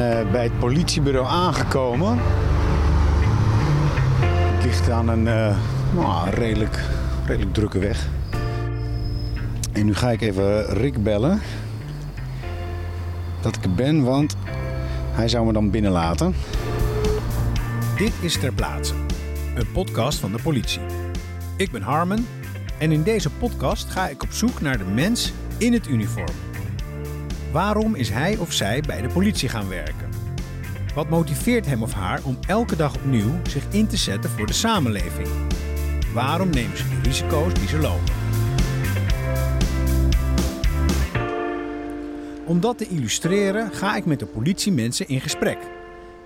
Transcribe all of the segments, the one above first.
eh, bij het politiebureau aangekomen. Het ligt aan een eh, nou, redelijk, redelijk drukke weg. En nu ga ik even Rick bellen. Dat ik er ben, want hij zou me dan binnenlaten. Dit is Ter Plaatse, een podcast van de politie. Ik ben Harmen en in deze podcast ga ik op zoek naar de mens in het uniform. Waarom is hij of zij bij de politie gaan werken? Wat motiveert hem of haar om elke dag opnieuw zich in te zetten voor de samenleving? Waarom nemen ze de risico's die ze lopen? Om dat te illustreren ga ik met de politiemensen in gesprek.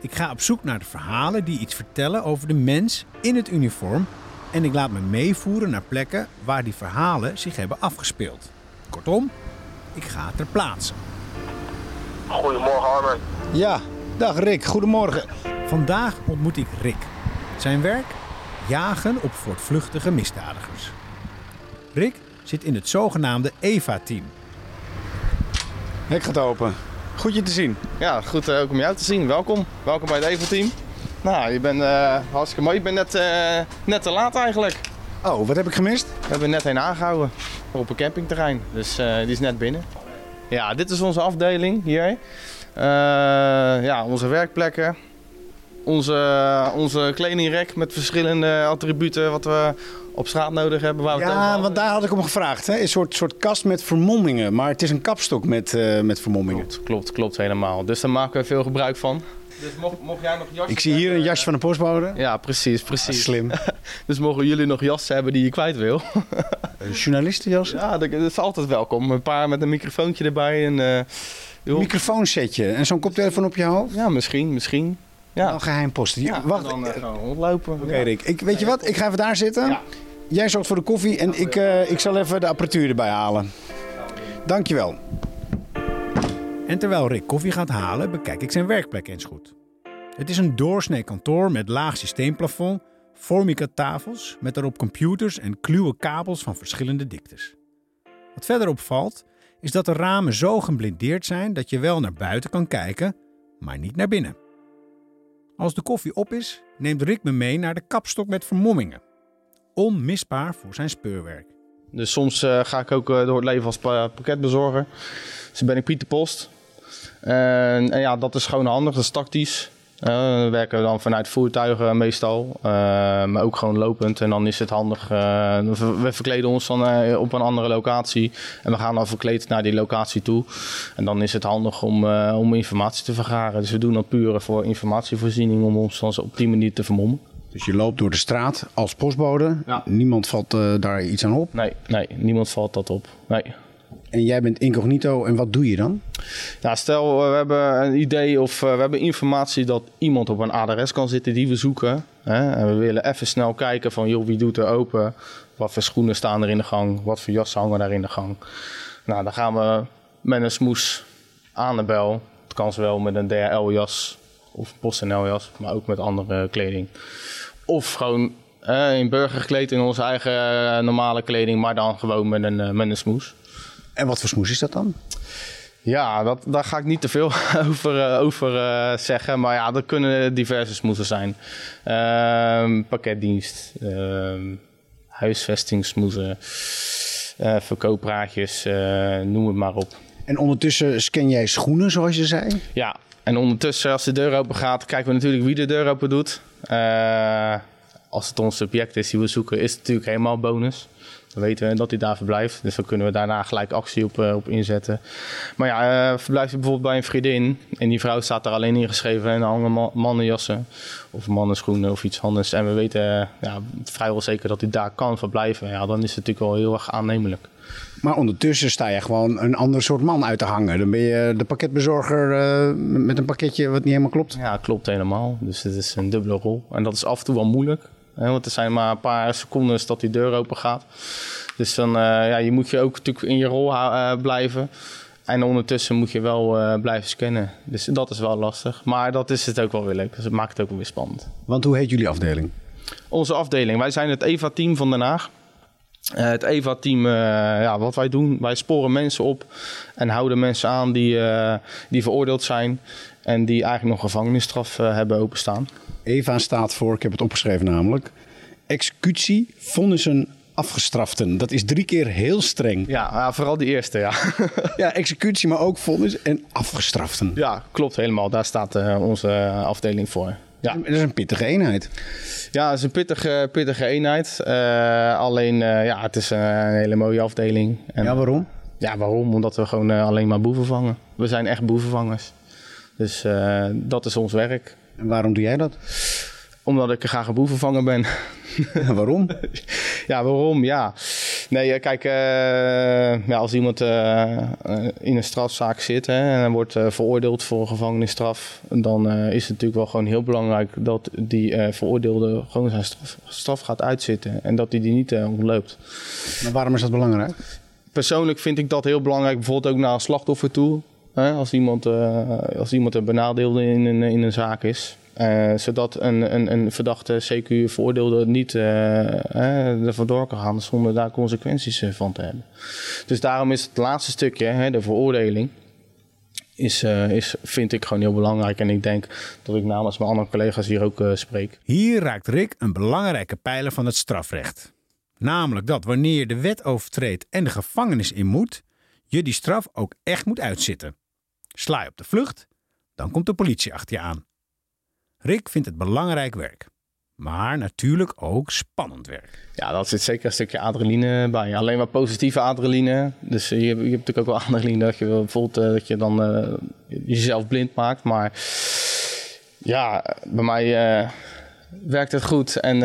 Ik ga op zoek naar de verhalen die iets vertellen over de mens in het uniform en ik laat me meevoeren naar plekken waar die verhalen zich hebben afgespeeld. Kortom, ik ga ter plaatse. Goedemorgen, Harmer. Ja, dag Rick, goedemorgen. Vandaag ontmoet ik Rick. Zijn werk? Jagen op voortvluchtige misdadigers. Rick zit in het zogenaamde EVA-team. Hek gaat open. Goed je te zien. Ja, goed eh, ook om jou te zien. Welkom. Welkom bij het Evo-team. Nou, je bent eh, hartstikke mooi. Je bent net, eh, net te laat eigenlijk. Oh, wat heb ik gemist? We hebben net een aangehouden op een campingterrein. Dus eh, die is net binnen. Ja, dit is onze afdeling hier. Eh, ja, onze werkplekken. Onze, onze kledingrek met verschillende attributen wat we op straat nodig hebben. Waar we Ja, want daar had ik om gevraagd. Hè? Een soort, soort kast met vermommingen. Maar het is een kapstok met, eh, met vermommingen. Klopt, klopt, klopt helemaal. Dus daar maken we veel gebruik van. Dus mocht, mocht jij nog jassen Ik zie hier een jasje van de postbode. Ja, precies, Ah, precies. Slim. Dus mogen jullie nog jassen hebben die je kwijt wil? Een journalistenjas. ja, dat dat is altijd welkom. Een paar met een microfoontje erbij. En, eh, joh. Microfoonsetje en zo'n koptelefoon op je hoofd. ja, misschien, misschien. Ja, Ja. geheim posten. ja Wacht, dan oké eh, gaan we rondlopen. Ja. Rick. Ik, weet je wat? Ik ga even daar zitten. Ja. Jij zorgt voor de koffie en ik, eh, ik zal even de apparatuur erbij halen. Dankjewel. En terwijl Rick koffie gaat halen, bekijk ik zijn werkplek eens goed. Het is een doorsnee kantoor met laag systeemplafond, formica tafels met daarop computers en kluwe kabels van verschillende diktes. Wat verder opvalt, is dat de ramen zo geblindeerd zijn dat je wel naar buiten kan kijken, maar niet naar binnen. Als de koffie op is, neemt Rick me mee naar de kapstok met vermommingen. Onmisbaar voor zijn speurwerk. Dus soms eh, ga ik ook eh, door het leven als pa- pakketbezorger. Dus dan ben ik Pieter Post. En, en ja, dat is gewoon handig, dat is tactisch. Eh, we werken dan vanuit voertuigen meestal, eh, maar ook gewoon lopend. En dan is het handig, eh, we ver- we verkleden ons dan op een andere locatie. En we gaan dan verkleed naar die locatie toe. En dan is het handig om, om informatie te vergaren. Dus we doen dat puur voor informatievoorziening om ons dan op die manier te vermommen. Dus je loopt door de straat als postbode. Ja. Niemand valt daar iets aan op. Nee, nee, niemand valt dat op. Nee. En jij bent incognito. En wat doe je dan? Nou, stel eh, we hebben een idee of eh, we hebben informatie dat iemand op een adres kan zitten die we zoeken. Hè? En we willen even snel kijken van joh, wie doet er open? Wat voor schoenen staan er in de gang? Wat voor jassen hangen daar in de gang? Nou, dan gaan we met een smoes aan de bel. Het kan zowel met een DHL-jas of PostNL-jas, maar ook met andere kleding. Of gewoon in burger gekleed in onze eigen eh, normale kleding, maar dan gewoon met een, met een smoes. En wat voor smoes is dat dan? Ja, dat, daar ga ik niet te veel over, eh, over eh, zeggen. Maar ja, er kunnen diverse smoesen zijn. Ehm, pakketdienst, ehm huisvestingssmoesen, verkooppraatjes, eh, noem het maar op. En ondertussen scan jij schoenen, zoals je zei. Ja, en ondertussen als de deur open gaat, kijken we natuurlijk wie de deur open doet. Als het ons subject is die we zoeken, is het natuurlijk helemaal bonus. Dan weten we dat hij daar verblijft. Dus dan kunnen we daarna gelijk actie op, eh, op inzetten. Maar ja, eh, verblijft hij bijvoorbeeld bij een vriendin. En die vrouw staat er alleen ingeschreven en hangen ma- mannenjassen. Of mannenschoenen of iets anders. En we weten eh, ja, vrijwel zeker dat hij daar kan verblijven. Ja, dan is het natuurlijk wel heel erg aannemelijk. Maar ondertussen sta je gewoon een ander soort man uit te hangen. Dan ben je de pakketbezorger met een pakketje wat niet helemaal klopt. Ja, klopt helemaal. Dus het is een dubbele rol. En dat is af en toe wel moeilijk. Want er zijn maar een paar seconden dat die deur open gaat. Dus dan, eh, ja, je moet je ook natuurlijk in je rol eh, blijven. En ondertussen moet je wel eh, blijven scannen. Dus dat is wel lastig. Maar dat is het ook wel weer leuk. Dus het maakt het ook wel weer spannend. Want hoe heet jullie afdeling? Onze afdeling. Wij zijn het EVA-team van Den Haag. Het EVA-team, ja, wat wij doen, wij sporen mensen op en houden mensen aan die, die veroordeeld zijn. En die eigenlijk nog gevangenisstraf uh, hebben openstaan. Eva staat voor, ik heb het opgeschreven namelijk, executie, vonnissen, afgestraften. Dat is drie keer heel streng. Ja, vooral die eerste, ja. ja, executie, maar ook vonnis en afgestraften. Ja, klopt helemaal. Daar staat uh, onze afdeling voor. Ja. Dat is een pittige eenheid. Ja, het is een pittige, pittige eenheid. Uh, alleen, uh, ja, het is een hele mooie afdeling. En, ja, waarom? Ja, waarom? Omdat we gewoon alleen maar boeven vangen. We zijn echt boevenvangers. Dus dat is ons werk. En waarom doe jij dat? Omdat ik graag een boevenvanger ben. waarom? ja, waarom? Ja. Nee, eh, kijk, uh, ja, als iemand uh, in een strafzaak zit hè, en wordt veroordeeld voor een gevangenisstraf, dan is het natuurlijk wel gewoon heel belangrijk dat die veroordeelde gewoon zijn straf, straf, gaat uitzitten en dat hij die niet ontloopt. Maar waarom is dat belangrijk? Persoonlijk vind ik dat heel belangrijk, bijvoorbeeld ook naar een slachtoffer toe. Als, iemand, als iemand een benadeelde in een, in een zaak is. Uh, zodat een, een, een verdachte CQ veroordeelde niet uh, vandoor kan gaan zonder daar consequenties van te hebben. Dus daarom is het laatste stukje, hè, de veroordeling, is, is, vind ik gewoon heel belangrijk. En ik denk dat ik namens mijn andere collega's hier ook spreek. Hier raakt Rick een belangrijke pijler van het strafrecht. Namelijk dat wanneer je de wet overtreedt en de gevangenis in moet, je die straf ook echt moet uitzitten. Sla je op de vlucht, dan komt de politie achter je aan. Rick vindt het belangrijk werk. Maar natuurlijk ook spannend werk. Ja, dat zit zeker een stukje adrenaline bij. Alleen maar positieve adrenaline. Dus je, je hebt natuurlijk ook wel adrenaline dat je bijvoorbeeld uh, dat je dan uh, jezelf blind maakt. Maar ja, bij mij uh, werkt het goed en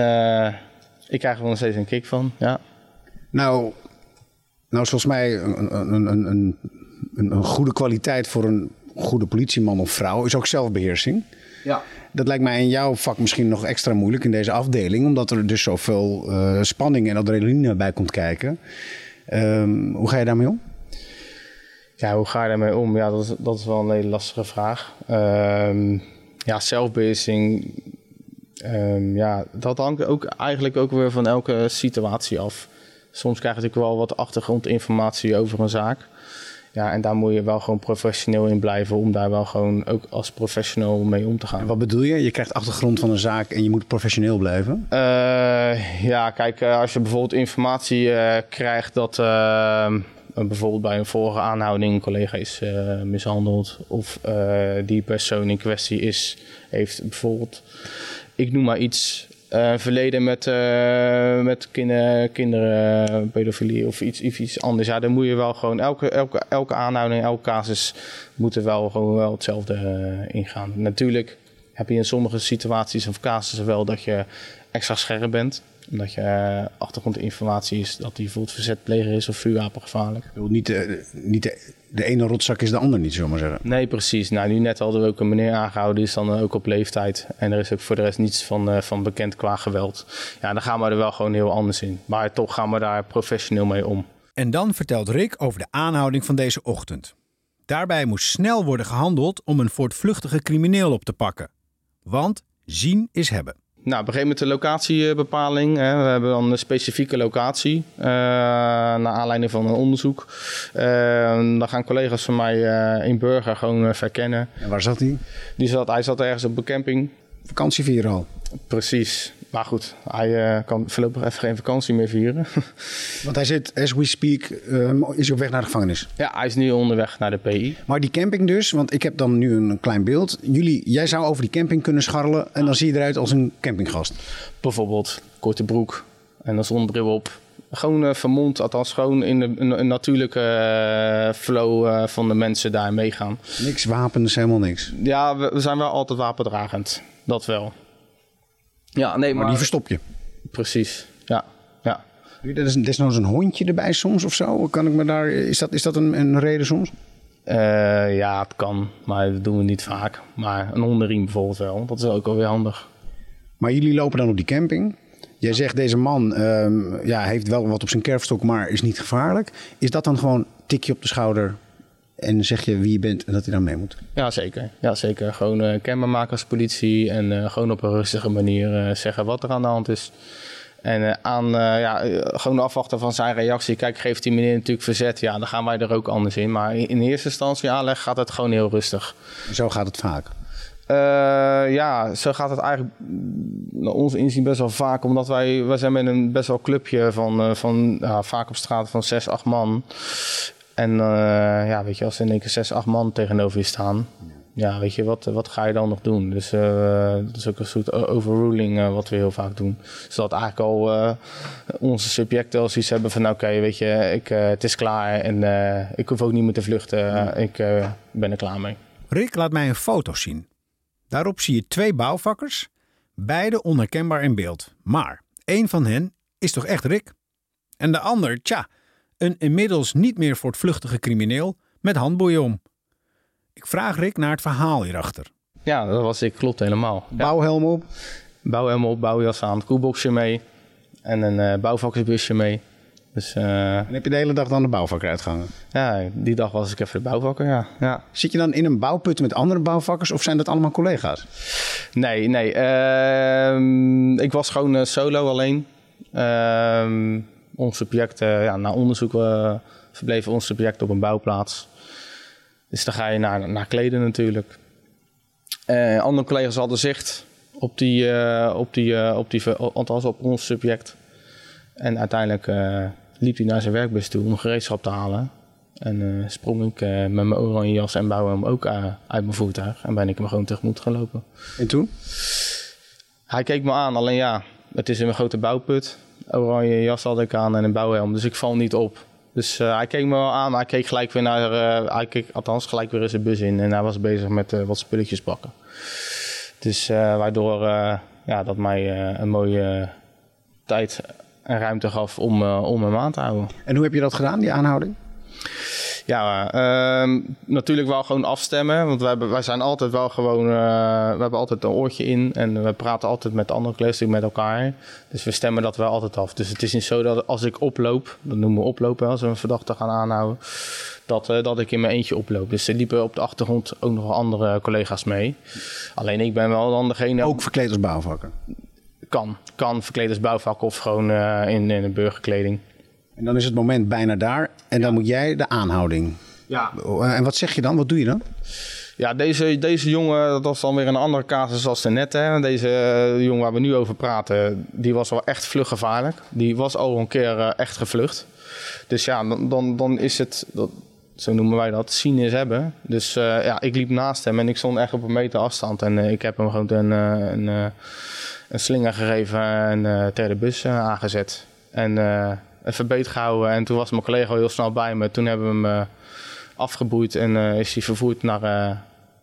ik krijg er nog steeds een kick van. Ja. Nou, nou, volgens mij een, een, een, een, een goede kwaliteit voor een goede politieman of vrouw is ook zelfbeheersing. Ja. Dat lijkt mij in jouw vak misschien nog extra moeilijk in deze afdeling, omdat er dus zoveel uh, spanning en adrenaline bij komt kijken. Um, hoe ga je daarmee om? Ja, hoe ga je daarmee om? Ja, dat is, dat is wel een hele lastige vraag. Um, ja, zelfbeheersing. Um, ja, dat hangt ook eigenlijk ook weer van elke situatie af. Soms krijg je natuurlijk wel wat achtergrondinformatie over een zaak. Ja, en daar moet je wel gewoon professioneel in blijven om daar wel gewoon ook als professional mee om te gaan. En wat bedoel je? Je krijgt achtergrond van een zaak en je moet professioneel blijven? Uh, ja, kijk, eh, als je bijvoorbeeld informatie uh, krijgt dat bijvoorbeeld bij een vorige aanhouding een collega is mishandeld of die persoon in kwestie is, heeft bijvoorbeeld, ik noem maar iets, uh, verleden met, uh, met kinder, kinderen, pedofilie of iets, iets anders. Ja, dan moet je wel gewoon elke, elke, elke aanhouding, elke casus moet er wel gewoon wel hetzelfde ingaan. Natuurlijk heb je in sommige situaties of casussen wel dat je extra scherp bent omdat je uh, achtergrondinformatie is dat hij bijvoorbeeld verzetpleger is of vuurwapengevaarlijk. Niet, de, niet de, de ene rotzak is de ander niet, zullen maar zeggen. Nee, precies. Nou, nu net hadden we ook een meneer aangehouden, die is dan ook op leeftijd. En er is ook voor de rest niets van, uh, van bekend qua geweld. Ja, dan gaan we er wel gewoon heel anders in. Maar toch gaan we daar professioneel mee om. En dan vertelt Rick over de aanhouding van deze ochtend. Daarbij moest snel worden gehandeld om een voortvluchtige crimineel op te pakken. Want zien is hebben. Nou, begin met de locatiebepaling. Hè. We hebben dan een specifieke locatie uh, naar aanleiding van een onderzoek. Uh, dan gaan collega's van mij uh, in Burger gewoon verkennen. En waar zat hij? Die zat, hij zat ergens op een camping. Vakantie vieren al? Precies. Maar goed, hij uh, kan voorlopig even geen vakantie meer vieren. Want hij zit, as we speak, um, is hij op weg naar de gevangenis? Ja, hij is nu onderweg naar de PI. Maar die camping dus, want ik heb dan nu een klein beeld. Jullie, jij zou over die camping kunnen scharrelen en dan zie je eruit als een campinggast. Bijvoorbeeld korte broek en een zonnebril op. Gewoon uh, vermomd, althans gewoon in de, een, natuurlijke uh, flow uh, van de mensen daar meegaan. Niks wapens, helemaal niks? Ja, we, we zijn wel altijd wapendragend. Dat wel. Ja, nee, maar, maar die verstop je. Precies, ja. ja. Er is desnoods een hondje erbij soms of zo? Kan ik me daar, is, dat, is dat een, een reden soms? Uh, ja, het kan, maar dat doen we niet vaak. Maar een hondenriem bijvoorbeeld wel, dat is ook alweer handig. Maar jullie lopen dan op die camping. Jij zegt deze man um, ja, heeft wel wat op zijn kerfstok, maar is niet gevaarlijk. Is dat dan gewoon tikje op de schouder, en zeg je wie je bent en dat hij dan mee moet? Ja, zeker. Ja, zeker. Gewoon uh, kenbaar maken als politie en uh, gewoon op een rustige manier uh, zeggen wat er aan de hand is. En aan, ja, gewoon afwachten van zijn reactie. Kijk, geeft die meneer natuurlijk verzet, ja, dan gaan wij er ook anders in. Maar in eerste instantie aanleg gaat het gewoon heel rustig. Zo gaat het vaak? Uh, ja, zo gaat het eigenlijk naar ons inzien best wel vaak. Omdat wij, wij zijn met een best wel clubje van, uh, van vaak op straat van 6, 8 man. En uh, ja, weet je, als er in één keer 6, 8 man tegenover je staan. Ja, weet je, wat, wat ga je dan nog doen? Dus dat is ook een soort overruling wat we heel vaak doen. Zodat eigenlijk al onze subjecten als iets hebben van... oké, okay, weet je, ik, het is klaar en ik hoef ook niet meer te vluchten. ik ben er klaar mee. Rick laat mij een foto zien. Daarop zie je twee bouwvakkers, beide onherkenbaar in beeld. Maar één van hen is toch echt Rick? En de ander, tja, een inmiddels niet meer voortvluchtige crimineel met handboeien om. Ik vraag Rick naar het verhaal hierachter. Ja, dat was ik, klopt helemaal. Bouwhelm op? Bouwhelm op, bouwjas aan, koelboxje mee en een uh, bouwvakkersbusje mee. Dus, uh, en heb je de hele dag dan de bouwvakker uitgehangen? Ja, die dag was ik even de bouwvakker, ja. ja. Zit je dan in een bouwput met andere bouwvakkers of zijn dat allemaal collega's? Nee, nee. Uh, ik was gewoon uh, solo alleen. Uh, ons subject, ja, na onderzoek verbleef ons subject op een bouwplaats. Dus dan ga je naar, naar kleden natuurlijk. andere collega's hadden zicht op die, op die, op die, althans op ons subject. En uiteindelijk liep hij naar zijn werkbus toe om gereedschap te halen. En sprong ik met mijn oranje jas en hem ook uit mijn voertuig. En ben ik hem gewoon tegemoet gelopen. En toen? Hij keek me aan, alleen ja, het is in een grote bouwput. Oranje jas had ik aan en een bouwhelm, dus ik val niet op. Dus hij keek me wel aan, maar hij keek gelijk weer naar, hij keek althans gelijk weer in zijn bus in. En hij was bezig met wat spulletjes pakken. Dus waardoor ja, dat mij een mooie tijd en ruimte gaf om, om hem aan te houden. En hoe heb je dat gedaan, die aanhouding? Ja, uh, natuurlijk wel gewoon afstemmen. Want wij, wij zijn altijd wel gewoon... Uh, we hebben altijd een oortje in. En we praten altijd met andere collega's met elkaar. Dus we stemmen dat wel altijd af. Dus het is niet zo dat als ik oploop... Dat noemen we oplopen als we een verdachte gaan aanhouden. Dat, uh, dat ik in mijn eentje oploop. Dus er liepen op de achtergrond ook nog andere collega's mee. Alleen ik ben wel dan degene... Ook verkleed als bouwvakker? kan. Kan verkleed als bouwvak of gewoon uh, in, in een burgerkleding. En dan is het moment bijna daar. En dan moet jij de aanhouding. Ja. En wat zeg je dan? Wat doe je dan? Ja, deze, deze jongen, dat was dan weer een andere casus als de net. Hè. Deze uh, jongen waar we nu over praten, die was wel echt vluggevaarlijk. Die was al een keer uh, echt gevlucht. Dus ja, dan, dan, dan is het, dat, zo noemen wij dat, zien is hebben. Dus uh, ja, ik liep naast hem en ik stond echt op een meter afstand. En ik heb hem gewoon een, een een slinger gegeven en uh, ter de bus aangezet. En even beet gehouden. En toen was mijn collega al heel snel bij me. Toen hebben we hem afgeboeid en is hij vervoerd naar,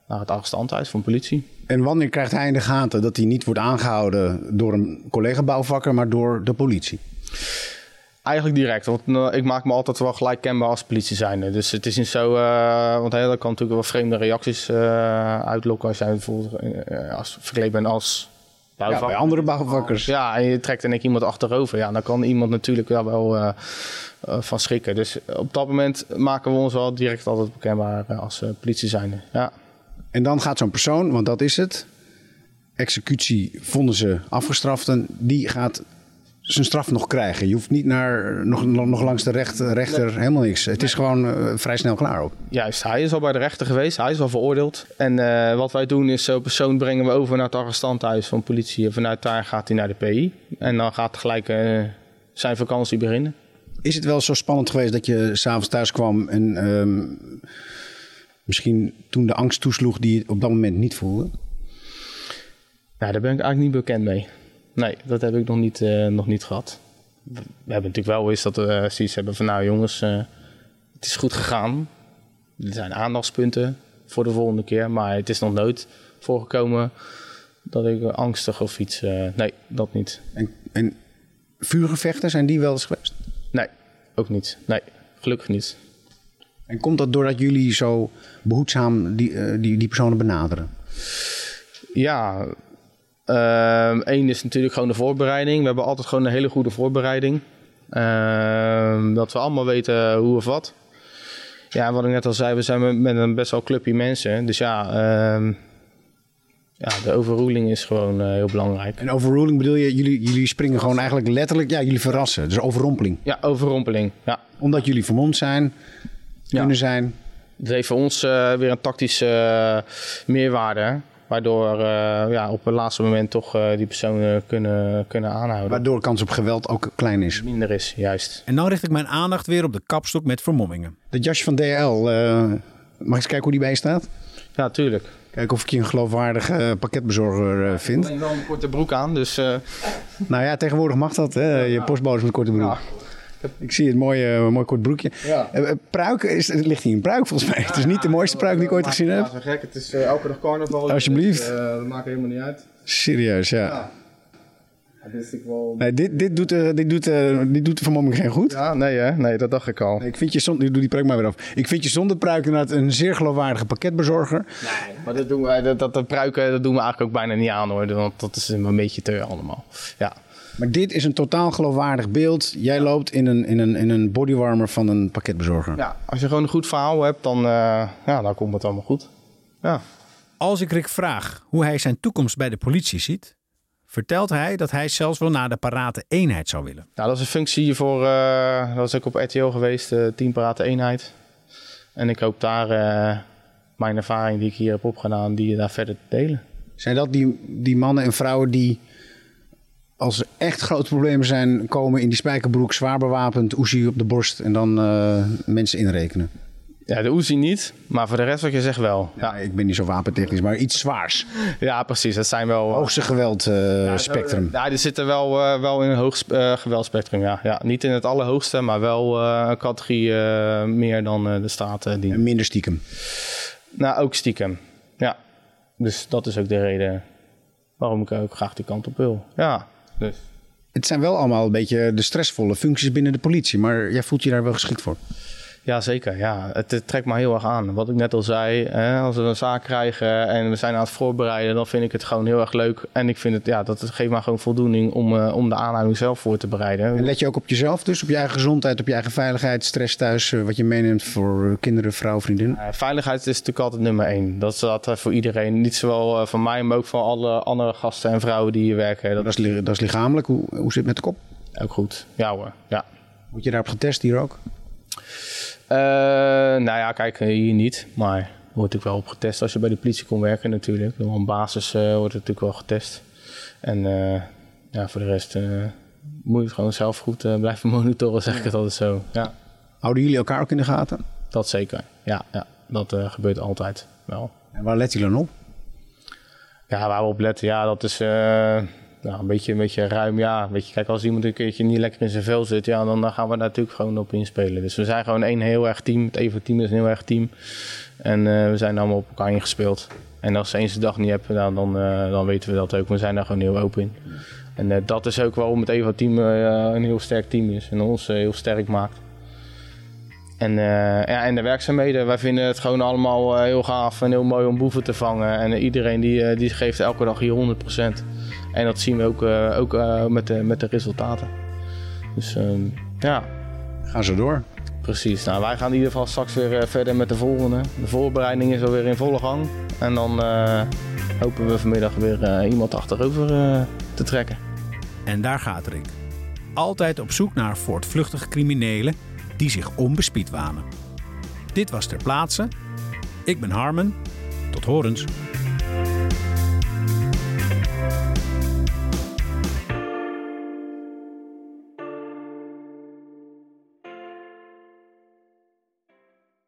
naar het arrestanthuis van politie. En wanneer krijgt hij in de gaten dat hij niet wordt aangehouden door een collega-bouwvakker, maar door de politie? Eigenlijk direct, want ik maak me altijd wel gelijk kenbaar als politie zijnde. Dus het is niet zo, uh, want heel, kan natuurlijk wel vreemde reacties uh, uitlokken als jij bijvoorbeeld uh, als verkleed bent als ja, bij andere bouwvakkers. Ja, en je trekt er iemand achterover. Ja, dan kan iemand natuurlijk wel, wel uh, uh, van schrikken. Dus op dat moment maken we ons wel direct altijd bekendbaar uh, als politie zijnde. Ja. En dan gaat zo'n persoon, want dat is het. Executie vonden ze afgestraft en die gaat zijn straf nog krijgen. Je hoeft niet naar, nog, nog langs de rechter, rechter helemaal niks. Het is gewoon uh, vrij snel klaar ook. Juist, hij is al bij de rechter geweest. Hij is al veroordeeld. En uh, wat wij doen is zo'n persoon brengen we over naar het arrestanthuis van politie. En vanuit daar gaat hij naar de PI. En dan gaat gelijk uh, zijn vakantie beginnen. Is het wel zo spannend geweest dat je s'avonds thuis kwam en um, misschien toen de angst toesloeg die je op dat moment niet voelde? Ja, daar ben ik eigenlijk niet bekend mee. Nee, dat heb ik nog niet, uh, nog niet gehad. We hebben natuurlijk wel eens dat we uh, zoiets hebben van... nou jongens, uh, het is goed gegaan. Er zijn aandachtspunten voor de volgende keer. Maar het is nog nooit voorgekomen dat ik angstig of iets... nee, dat niet. En, en vuurgevechten, zijn die wel eens geweest? Nee, ook niet. Nee, gelukkig niet. En komt dat doordat jullie zo behoedzaam die, die, die personen benaderen? Ja, Eén ehm, is natuurlijk gewoon de voorbereiding. We hebben altijd gewoon een hele goede voorbereiding. Uh, dat we allemaal weten hoe of wat. Ja, wat ik net al zei, we zijn met een best wel clubje mensen. Dus ja, uh, ja de overruling is gewoon uh, heel belangrijk. En overruling bedoel je, jullie, jullie springen gewoon eigenlijk letterlijk, ja, jullie verrassen. Dus overrompeling. Ja, overrompeling, ja. Omdat jullie vermomd zijn, kunnen ja. zijn. Dat heeft voor ons uh, weer een tactische uh, meerwaarde. Waardoor uh, ja, op het laatste moment toch uh, die personen kunnen, kunnen aanhouden. Waardoor de kans op geweld ook klein is. Minder is, juist. En dan richt ik mijn aandacht weer op de kapstok met vermommingen. Dat jasje van DL, uh, mag ik eens kijken hoe die bij staat? Ja, tuurlijk. Kijken of ik je een geloofwaardige pakketbezorger vind. Ik heb wel een korte broek aan, dus... Nou ja, tegenwoordig mag dat, hè? Je postbode met korte broek. Ja. Ik zie het mooie, mooi kort broekje. Ja. Uh, pruik, is, ligt hier een pruik volgens mij. Het is niet de mooiste pruik die ik ooit gezien heb. Ja, gek. Het is uh, elke dag carnaval. Alsjeblieft. Dus, uh, dat maakt helemaal niet uit. Serieus, ja. ja. dit, wel... nee, dit, dit, doet, uh, dit, doet, uh, dit doet de vermomming geen goed. Ja, nee hè? Nee, dat dacht ik al. ik vind je zonder... Doe die pruik maar weer af. Ik vind je zonder pruik inderdaad een zeer geloofwaardige pakketbezorger. Nee, maar dat doen we, dat, dat, de pruiken dat doen we eigenlijk ook bijna niet aan hoor. Want dat is een beetje te allemaal. Ja. Maar dit is een totaal geloofwaardig beeld. Jij loopt in een, in een, in een bodywarmer van een pakketbezorger. Ja, als je gewoon een goed verhaal hebt, dan, uh, ja, dan komt het allemaal goed. Ja. Als ik Rick vraag hoe hij zijn toekomst bij de politie ziet, vertelt hij dat hij zelfs wel naar de parate eenheid zou willen. Nou, dat is een functie voor, uh, dat was ook op RTL geweest, uh, team parate eenheid. En ik hoop daar uh, mijn ervaring die ik hier heb opgedaan, die daar verder te delen. Zijn dat die, die mannen en vrouwen die als er echt grote problemen zijn, komen in die spijkerbroek zwaar bewapend, Uzi op de borst en dan uh, mensen inrekenen. Ja, de Uzi niet, maar voor de rest wat je zegt wel. Ja, ik ben niet zo wapentechnisch, maar iets zwaars. Ja, precies. Dat zijn wel... Hoogste geweld uh, ja, spectrum. Ja, die zitten wel, uh, wel in een hoog uh, geweldspectrum, ja. ja. Niet in het allerhoogste, maar wel een categorie meer dan de staten. Die... En minder stiekem? Nou, ook stiekem, ja. Dus dat is ook de reden waarom ik ook graag die kant op wil. Ja, Het zijn wel allemaal een beetje de stressvolle functies binnen de politie, maar jij voelt je daar wel geschikt voor? Ja, zeker. Ja. Het, trekt me heel erg aan. Wat ik net al zei, hè, als we een zaak krijgen en we zijn aan het voorbereiden, dan vind ik het gewoon heel erg leuk. En ik vind het, ja, dat geeft me gewoon voldoening om, uh, om de aanhouding zelf voor te bereiden. En let je ook op jezelf dus, op je eigen gezondheid, op je eigen veiligheid, stress thuis, uh, wat je meeneemt voor kinderen, vrouw, vriendin? Uh, veiligheid is natuurlijk altijd nummer één. Dat is dat voor iedereen. Niet zowel van mij, maar ook voor alle andere gasten en vrouwen die hier werken. Dat, dat, is, dat is lichamelijk. Hoe, hoe zit het met de kop? Ook goed. Ja hoor, ja. Word je daarop getest hier ook? Uh, nou ja, kijk, hier niet. Maar wordt natuurlijk wel op getest als je bij de politie komt werken natuurlijk. Door een basis uh, wordt het natuurlijk wel getest. En ja, voor de rest moet je het gewoon zelf goed blijven monitoren, zeg ik het altijd zo. Ja. Houden jullie elkaar ook in de gaten? Dat zeker, ja. ja dat gebeurt altijd wel. En waar let jullie dan op? Ja, waar we op letten, ja, dat is nou, een, beetje, een beetje ruim, ja. Weet je, kijk, als iemand een keertje niet lekker in zijn vel zit, ja, dan, dan gaan we daar natuurlijk gewoon op inspelen. Dus we zijn gewoon één heel erg team. Het Evo team is een heel erg team. En uh, we zijn allemaal op elkaar ingespeeld. En als ze eens de dag niet hebben, dan, dan, uh, dan weten we dat ook. We zijn daar gewoon heel open in. En uh, dat is ook waarom het Evo team een heel sterk team is en ons heel sterk maakt. En, ja, en de werkzaamheden, wij vinden het gewoon allemaal heel gaaf en heel mooi om boeven te vangen. En iedereen die, die geeft elke dag hier 100%. En dat zien we ook, uh, ook uh, met, de, met de resultaten. Dus um, ja. Gaan ze door? Precies. Nou, wij gaan in ieder geval straks weer uh, verder met de volgende. De voorbereiding is alweer in volle gang. En dan hopen we vanmiddag weer iemand achterover te trekken. En daar gaat Rick. Altijd op zoek naar voortvluchtige criminelen die zich onbespied wanen. Dit was ter plaatse. Ik ben Harmen. Tot horens.